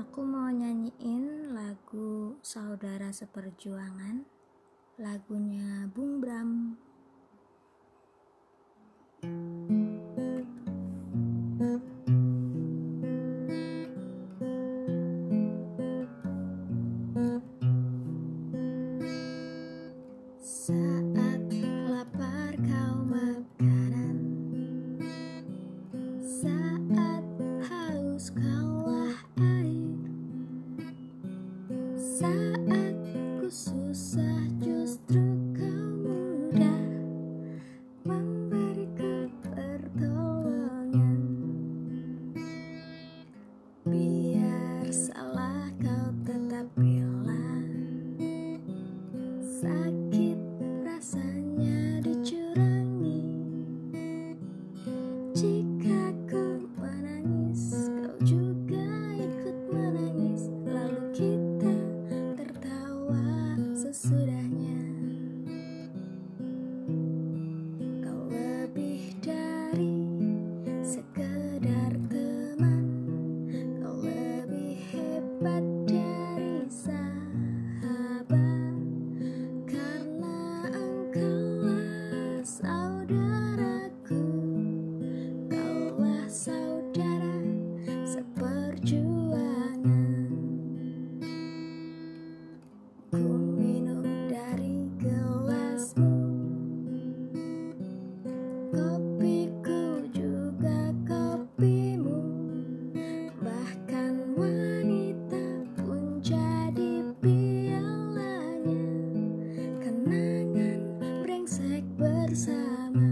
Aku mau nyanyiin lagu Saudara Seperjuangan, lagunya Bung Bram. thank you Sakit rasanya dicurangi. Jika ku menangis Kau juga ikut menangis. Lalu kita tertawa sesudahnya. Kau lebih dari sekedar teman. Kau lebih hebat saudara seperjuangan. Ku minum dari gelasmu. Kopiku juga kopimu. Bahkan wanita pun jadi pialanya. Kenangan brengsek bersama.